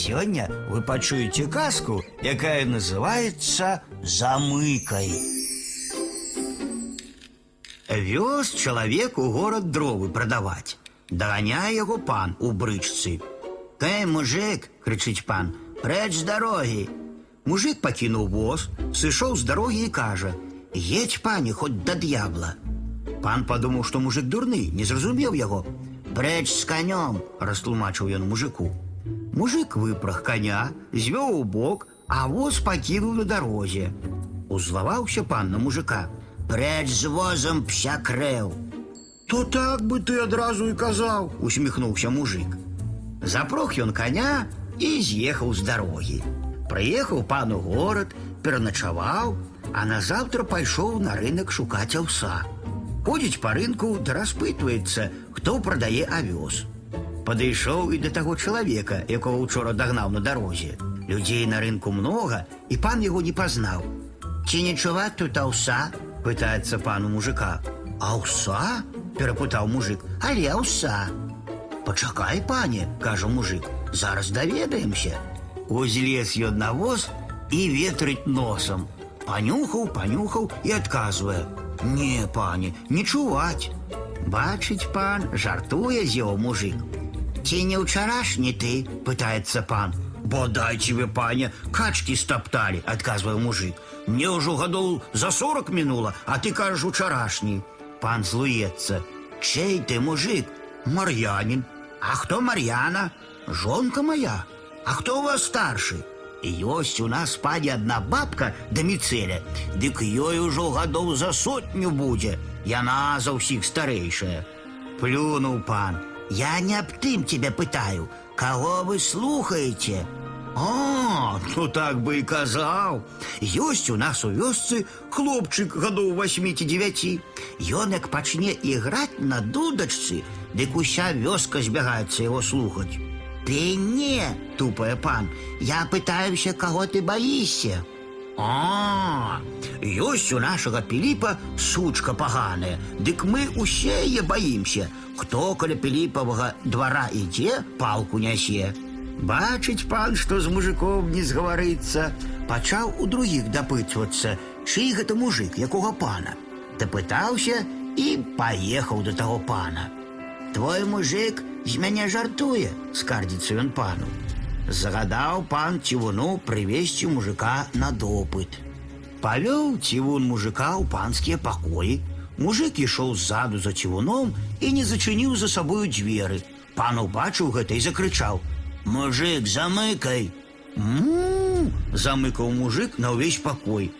Сёння вы пачуеце казку, якая называется «Замыкай». Вёз чалавек у горад дровы прадаваць. Даганяе яго пан у брычцы. «Эй, мужик!» – крычыць пан. «Прэч з дарогі!» Мужик пакінуў воз, сышоў з дарогі і кажа: « Едь, пане, хоць да д'ябла. Пан падумаў, што мужик дурны, не зразумеў яго. Прэч з канём, растлумачыў ён мужику. Мужик выпраг коня, звёў у бок, а воз пакінуў на дарозе. Узлаваўся пан на мужика. Прэч з возам пся крэў. То так бы ты адразу і казаў, усміхнуўся мужик. Запрог ён коня і з'ехаў з дарогі. Прыехаў пан у горад, пераначаваў, а назаўтра пайшоў на рынок шукаць аўса. Ходзіць па рынку да распытваецца, хто прадае авёс. Падышоў і да таго чалавека, якога учора дагнаў на дарозе. Людзей на рынку многа, і пан яго не пазнаў. Ці не чуваць тут аўса? пытаецца пан у мужика. Аўса? перапытаў мужик. Але аўса. Пачакай, пане, кажа мужик, зараз даведаемся. Узлез ён на воз і ветрыць носам. Панюхаў, панюхаў і адказвае: « Не, пане, не чуваць. Бачыць пан, жартуе з яго мужик. Ці не ўчарашні ты, пытаецца пан. Бодай тебе, пане, качки стоптали, адказвае мужик. Мне ўжо гадоў за сорок мінула, а ты кажаш учарашні. Пан злуецца. Чей ты мужик? Мар'янин. А хто Мар'яна? Жонка моя. А хто у вас старшы? Ёсць у нас пані адна бабка да міцэля, дык ёй ужо гадоў за сотню будзе. Яна за ўсіх старэйшая. Плюнуў пан. Я не аб тым тебя пытаю, каго вы слухаеце? А, ну так бы і казаў. Ёсць у нас у вёсцы хлопчык гадоў 8 ці 9. Ён як пачне іграць на дудачцы, дык уся вёска збягаецца яго слухаць. Ты не, тупая пан, я пытаюся, каго ты баішся. А, ёсць у нашага Піліпа сучка паганая, дык мы усе яе баімся. Хто каля Піліпавага двара ідзе, палку нясе. Бачыць пан, што з мужиком не згаварыцца, пачаў у другіх дапытвацца, чый гэта мужик, якога пана. Дапытаўся і паехаў да таго пана. Твой мужик з мяне жартуе, скардзіцца ён пану. Загадаў пан цівуну прывесці мужика на допыт. Павёў цівун мужика ў панскія пакоі. Мужик ішоў ззаду за цівуном і не зачыніў за сабою дзверы. Пан убачыў гэта і закрычаў: « Мужик, замыкай! Му! замыкаў мужик на ўвесь пакой.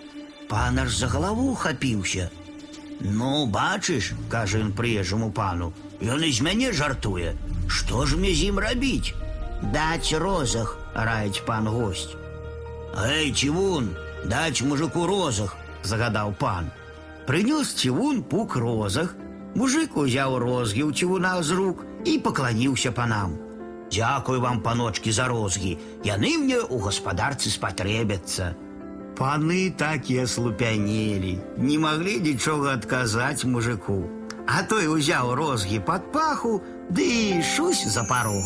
Пан аж за галаву хапіўся. Ну, бачыш, кажа ён прыезжаму пану, ён і з мяне жартуе. Што ж мне з ім рабіць? Даць розах, раіць пан госць. Эй, цівун, даць мужику розах, загадаў пан. Прынёс цівун пук розах, мужик узяў розгі ў цівуна з рук і пакланіўся панам. Дзякуй вам, паночкі, за розгі, яны мне ў гаспадарцы спатрэбяцца. Паны так і аслупянелі, не маглі нічога адказаць мужику. А той узяў розгі пад паху, ды і шусь за парог.